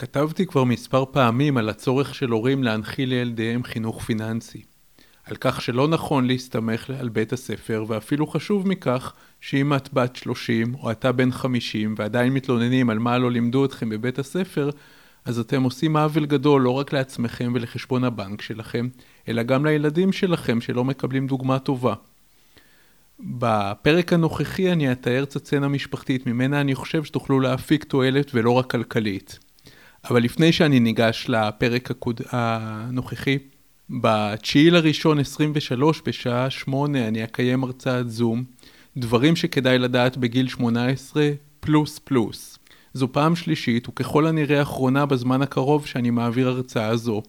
כתבתי כבר מספר פעמים על הצורך של הורים להנחיל לילדיהם חינוך פיננסי. על כך שלא נכון להסתמך על בית הספר, ואפילו חשוב מכך, שאם את בת 30 או אתה בן 50 ועדיין מתלוננים על מה לא לימדו אתכם בבית הספר, אז אתם עושים עוול גדול לא רק לעצמכם ולחשבון הבנק שלכם, אלא גם לילדים שלכם שלא מקבלים דוגמה טובה. בפרק הנוכחי אני אתאר את הסצנה המשפחתית, ממנה אני חושב שתוכלו להפיק תועלת ולא רק כלכלית. אבל לפני שאני ניגש לפרק הקוד... הנוכחי, ב-9 לראשון 23 בשעה 8 אני אקיים הרצאת זום, דברים שכדאי לדעת בגיל 18 פלוס פלוס. זו פעם שלישית וככל הנראה אחרונה בזמן הקרוב שאני מעביר הרצאה זו.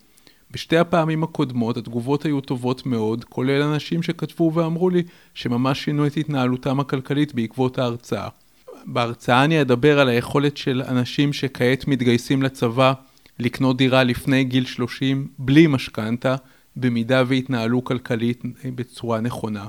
בשתי הפעמים הקודמות התגובות היו טובות מאוד, כולל אנשים שכתבו ואמרו לי שממש שינו את התנהלותם הכלכלית בעקבות ההרצאה. בהרצאה אני אדבר על היכולת של אנשים שכעת מתגייסים לצבא לקנות דירה לפני גיל 30 בלי משכנתה, במידה והתנהלו כלכלית בצורה נכונה.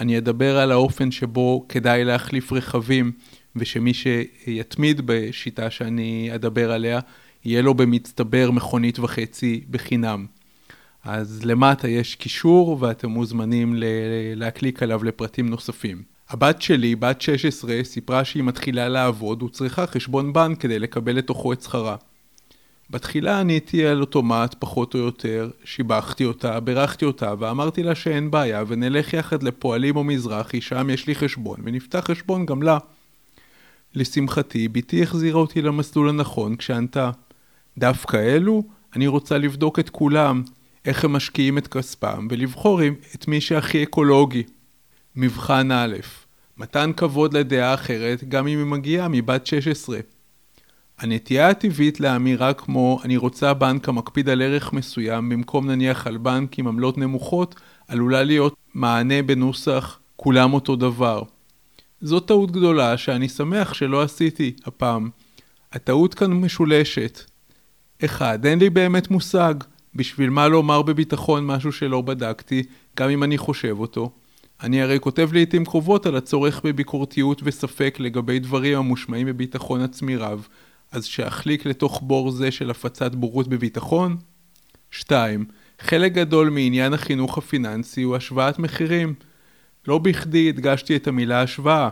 אני אדבר על האופן שבו כדאי להחליף רכבים, ושמי שיתמיד בשיטה שאני אדבר עליה, יהיה לו במצטבר מכונית וחצי בחינם. אז למטה יש קישור ואתם מוזמנים להקליק עליו לפרטים נוספים. הבת שלי, בת 16, סיפרה שהיא מתחילה לעבוד וצריכה חשבון בנק כדי לקבל לתוכו את שכרה. בתחילה עניתי על אוטומט, פחות או יותר, שיבחתי אותה, בירכתי אותה ואמרתי לה שאין בעיה ונלך יחד לפועלים או מזרחי, שם יש לי חשבון, ונפתח חשבון גם לה. לשמחתי, בתי החזירה אותי למסלול הנכון כשענתה, דווקא אלו, אני רוצה לבדוק את כולם, איך הם משקיעים את כספם, ולבחור את מי שהכי אקולוגי. מבחן א', מתן כבוד לדעה אחרת, גם אם היא מגיעה מבת 16. הנטייה הטבעית לאמירה כמו אני רוצה בנק המקפיד על ערך מסוים במקום נניח על בנק עם עמלות נמוכות עלולה להיות מענה בנוסח כולם אותו דבר. זו טעות גדולה שאני שמח שלא עשיתי הפעם. הטעות כאן משולשת. אחד, אין לי באמת מושג בשביל מה לומר בביטחון משהו שלא בדקתי, גם אם אני חושב אותו. אני הרי כותב לעיתים קרובות על הצורך בביקורתיות וספק לגבי דברים המושמעים בביטחון עצמי רב, אז שאחליק לתוך בור זה של הפצת בורות בביטחון? 2. חלק גדול מעניין החינוך הפיננסי הוא השוואת מחירים. לא בכדי הדגשתי את המילה השוואה.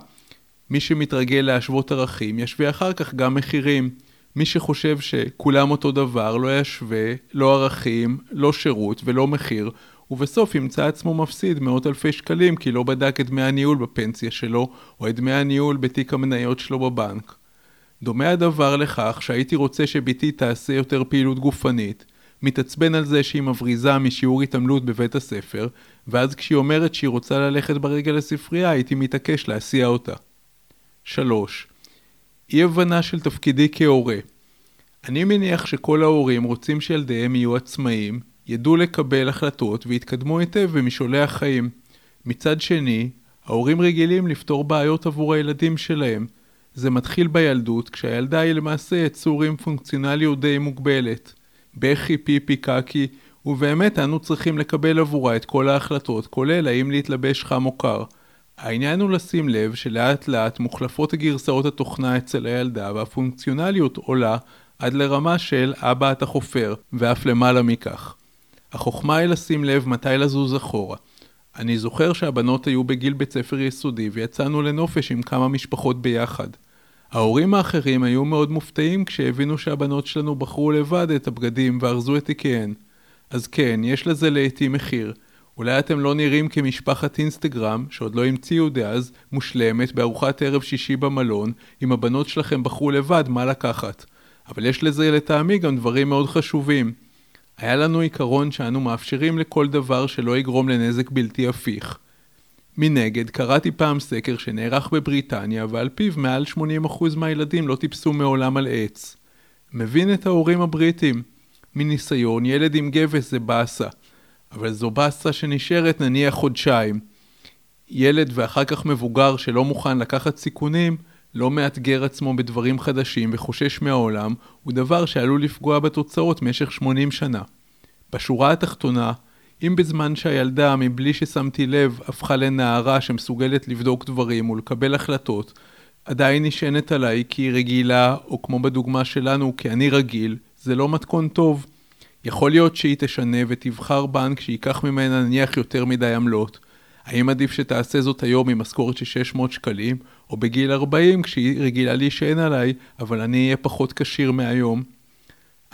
מי שמתרגל להשוות ערכים ישווה אחר כך גם מחירים. מי שחושב שכולם אותו דבר לא ישווה, לא ערכים, לא שירות ולא מחיר, ובסוף ימצא עצמו מפסיד מאות אלפי שקלים כי לא בדק את דמי הניהול בפנסיה שלו, או את דמי הניהול בתיק המניות שלו בבנק. דומה הדבר לכך שהייתי רוצה שבתי תעשה יותר פעילות גופנית, מתעצבן על זה שהיא מבריזה משיעור התעמלות בבית הספר, ואז כשהיא אומרת שהיא רוצה ללכת ברגל לספרייה, הייתי מתעקש להסיע אותה. 3. אי הבנה של תפקידי כהורה. אני מניח שכל ההורים רוצים שילדיהם יהיו עצמאיים, ידעו לקבל החלטות ויתקדמו היטב במשעולי החיים. מצד שני, ההורים רגילים לפתור בעיות עבור הילדים שלהם. זה מתחיל בילדות, כשהילדה היא למעשה יצור עם פונקציונליות די מוגבלת. בכי, פיפי, קקי, ובאמת אנו צריכים לקבל עבורה את כל ההחלטות, כולל האם להתלבש חם או קר. העניין הוא לשים לב שלאט לאט מוחלפות הגרסאות התוכנה אצל הילדה והפונקציונליות עולה עד לרמה של אבא אתה חופר, ואף למעלה מכך. החוכמה היא לשים לב מתי לזוז אחורה. אני זוכר שהבנות היו בגיל בית ספר יסודי ויצאנו לנופש עם כמה משפחות ביחד. ההורים האחרים היו מאוד מופתעים כשהבינו שהבנות שלנו בחרו לבד את הבגדים וארזו את תיקיהן. אז כן, יש לזה לעיתים מחיר. אולי אתם לא נראים כמשפחת אינסטגרם, שעוד לא המציאו דאז, מושלמת בארוחת ערב שישי במלון, אם הבנות שלכם בחרו לבד מה לקחת. אבל יש לזה לטעמי גם דברים מאוד חשובים. היה לנו עיקרון שאנו מאפשרים לכל דבר שלא יגרום לנזק בלתי הפיך. מנגד, קראתי פעם סקר שנערך בבריטניה ועל פיו מעל 80% מהילדים לא טיפסו מעולם על עץ. מבין את ההורים הבריטים. מניסיון, ילד עם גבס זה באסה. אבל זו באסה שנשארת נניח חודשיים. ילד ואחר כך מבוגר שלא מוכן לקחת סיכונים, לא מאתגר עצמו בדברים חדשים וחושש מהעולם, הוא דבר שעלול לפגוע בתוצאות משך 80 שנה. בשורה התחתונה, אם בזמן שהילדה, מבלי ששמתי לב, הפכה לנערה שמסוגלת לבדוק דברים ולקבל החלטות, עדיין נשענת עליי כי היא רגילה, או כמו בדוגמה שלנו, כי אני רגיל, זה לא מתכון טוב. יכול להיות שהיא תשנה ותבחר בנק שייקח ממנה נניח יותר מדי עמלות. האם עדיף שתעשה זאת היום עם משכורת של 600 שקלים, או בגיל 40 כשהיא רגילה להישען עליי, אבל אני אהיה פחות כשיר מהיום?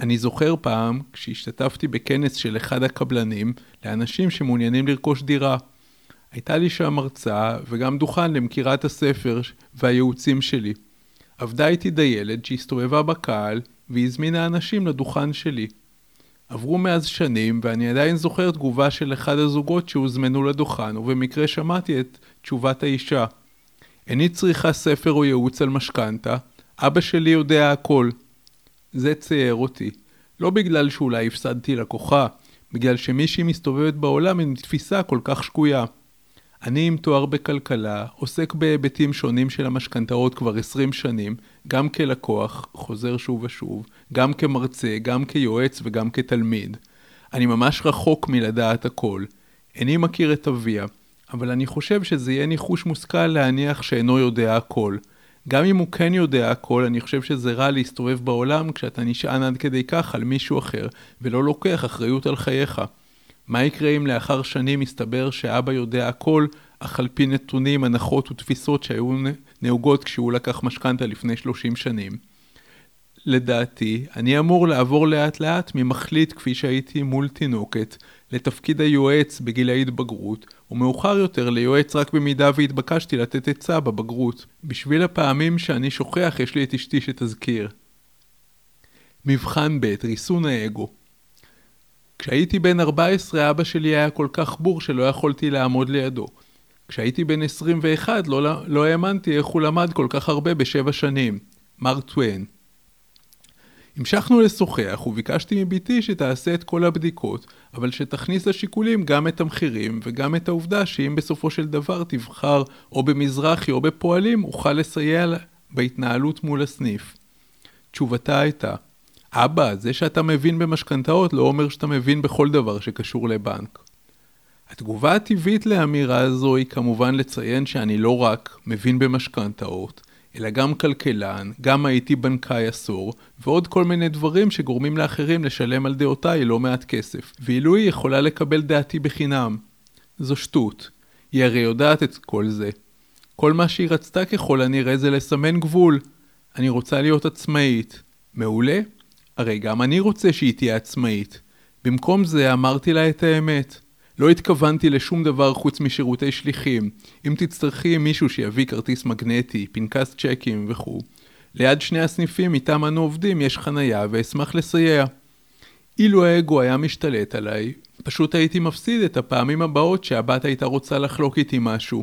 אני זוכר פעם, כשהשתתפתי בכנס של אחד הקבלנים, לאנשים שמעוניינים לרכוש דירה. הייתה לי שם הרצאה וגם דוכן למכירת הספר והייעוצים שלי. עבדה איתי דיילת שהסתובבה בקהל והזמינה אנשים לדוכן שלי. עברו מאז שנים ואני עדיין זוכר תגובה של אחד הזוגות שהוזמנו לדוכן ובמקרה שמעתי את תשובת האישה. איני צריכה ספר או ייעוץ על משכנתה, אבא שלי יודע הכל. זה צייר אותי. לא בגלל שאולי הפסדתי לקוחה, בגלל שמישהי מסתובבת בעולם עם תפיסה כל כך שקויה. אני עם תואר בכלכלה, עוסק בהיבטים שונים של המשכנתאות כבר 20 שנים, גם כלקוח, חוזר שוב ושוב, גם כמרצה, גם כיועץ וגם כתלמיד. אני ממש רחוק מלדעת הכל. איני מכיר את אביה, אבל אני חושב שזה יהיה ניחוש מושכל להניח שאינו יודע הכל. גם אם הוא כן יודע הכל, אני חושב שזה רע להסתובב בעולם כשאתה נשען עד כדי כך על מישהו אחר, ולא לוקח אחריות על חייך. מה יקרה אם לאחר שנים יסתבר שאבא יודע הכל, אך על פי נתונים, הנחות ותפיסות שהיו נהוגות כשהוא לקח משכנתה לפני 30 שנים? לדעתי, אני אמור לעבור לאט לאט ממחליט כפי שהייתי מול תינוקת, לתפקיד היועץ בגיל ההתבגרות, ומאוחר יותר ליועץ רק במידה והתבקשתי לתת עצה בבגרות. בשביל הפעמים שאני שוכח יש לי את אשתי שתזכיר. מבחן ב' ריסון האגו כשהייתי בן 14 אבא שלי היה כל כך בור שלא יכולתי לעמוד לידו. כשהייתי בן 21 לא, לא האמנתי איך הוא למד כל כך הרבה בשבע שנים. מר טוויין המשכנו לשוחח וביקשתי מבתי שתעשה את כל הבדיקות, אבל שתכניס לשיקולים גם את המחירים וגם את העובדה שאם בסופו של דבר תבחר או במזרחי או בפועלים, אוכל לסייע בהתנהלות מול הסניף. תשובתה הייתה, אבא, זה שאתה מבין במשכנתאות לא אומר שאתה מבין בכל דבר שקשור לבנק. התגובה הטבעית לאמירה הזו היא כמובן לציין שאני לא רק מבין במשכנתאות, אלא גם כלכלן, גם הייתי בנקאי עשור, ועוד כל מיני דברים שגורמים לאחרים לשלם על דעותיי לא מעט כסף, ואילו היא יכולה לקבל דעתי בחינם. זו שטות. היא הרי יודעת את כל זה. כל מה שהיא רצתה ככל הנראה זה לסמן גבול. אני רוצה להיות עצמאית. מעולה? הרי גם אני רוצה שהיא תהיה עצמאית. במקום זה אמרתי לה את האמת. לא התכוונתי לשום דבר חוץ משירותי שליחים. אם תצטרכי מישהו שיביא כרטיס מגנטי, פנקס צ'קים וכו', ליד שני הסניפים איתם אנו עובדים יש חנייה ואשמח לסייע. אילו האגו היה משתלט עליי, פשוט הייתי מפסיד את הפעמים הבאות שהבת הייתה רוצה לחלוק איתי משהו.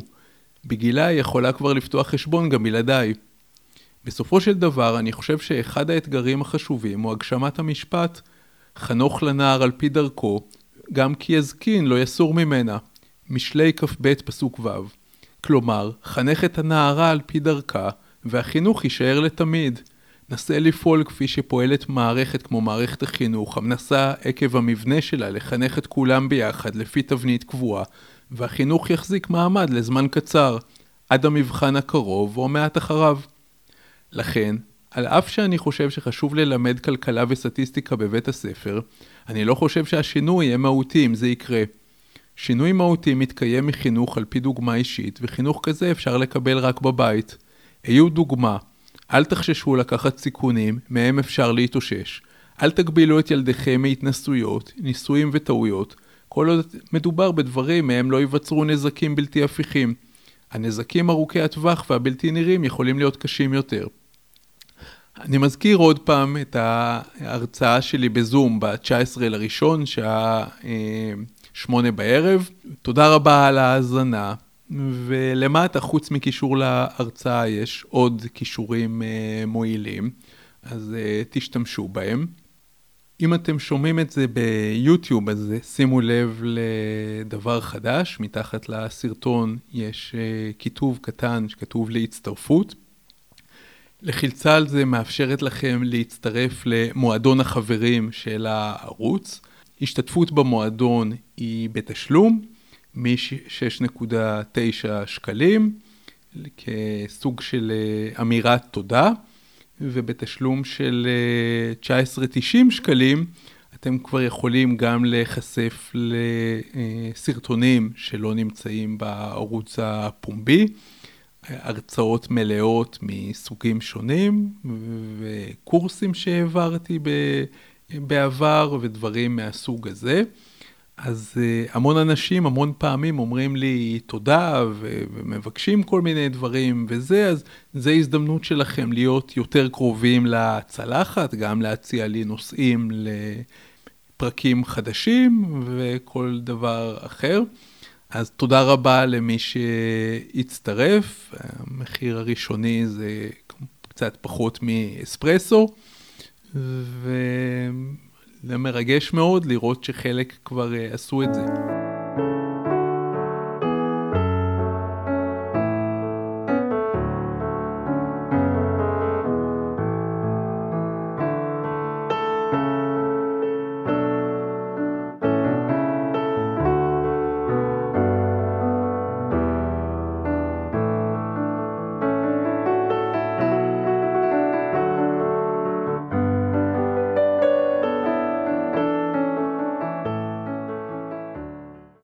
בגילה היא יכולה כבר לפתוח חשבון גם בלעדיי. בסופו של דבר, אני חושב שאחד האתגרים החשובים הוא הגשמת המשפט חנוך לנער על פי דרכו, גם כי יזקין לא יסור ממנה. משלי כ"ב פסוק ו'. כלומר, חנך את הנערה על פי דרכה, והחינוך יישאר לתמיד. נסה לפעול כפי שפועלת מערכת כמו מערכת החינוך, המנסה עקב המבנה שלה לחנך את כולם ביחד לפי תבנית קבועה, והחינוך יחזיק מעמד לזמן קצר, עד המבחן הקרוב או מעט אחריו. לכן, על אף שאני חושב שחשוב ללמד כלכלה וסטטיסטיקה בבית הספר, אני לא חושב שהשינוי יהיה מהותי אם זה יקרה. שינוי מהותי מתקיים מחינוך על פי דוגמה אישית, וחינוך כזה אפשר לקבל רק בבית. היו דוגמה, אל תחששו לקחת סיכונים, מהם אפשר להתאושש. אל תגבילו את ילדיכם מהתנסויות, ניסויים וטעויות, כל עוד מדובר בדברים מהם לא ייווצרו נזקים בלתי הפיכים. הנזקים ארוכי הטווח והבלתי נראים יכולים להיות קשים יותר. אני מזכיר עוד פעם את ההרצאה שלי בזום ב-19 לראשון, שעה אה, שמונה בערב. תודה רבה על ההאזנה, ולמטה, חוץ מקישור להרצאה, יש עוד קישורים אה, מועילים, אז אה, תשתמשו בהם. אם אתם שומעים את זה ביוטיוב, אז שימו לב לדבר חדש, מתחת לסרטון יש כיתוב קטן שכתוב להצטרפות. לחילצה על זה מאפשרת לכם להצטרף למועדון החברים של הערוץ. השתתפות במועדון היא בתשלום, מ-6.9 שקלים, כסוג של אה, אמירת תודה, ובתשלום של 19.90 אה, שקלים, אתם כבר יכולים גם להיחשף לסרטונים שלא נמצאים בערוץ הפומבי, הרצאות מלאות מסוגים שונים, וקורסים שהעברתי בעבר ודברים מהסוג הזה. אז uh, המון אנשים המון פעמים אומרים לי תודה ומבקשים כל מיני דברים וזה, אז זו הזדמנות שלכם להיות יותר קרובים לצלחת, גם להציע לי נושאים לפרקים חדשים וכל דבר אחר. אז תודה רבה למי שהצטרף, המחיר הראשוני זה קצת פחות מאספרסו. ו... זה מרגש מאוד לראות שחלק כבר אה, עשו את זה.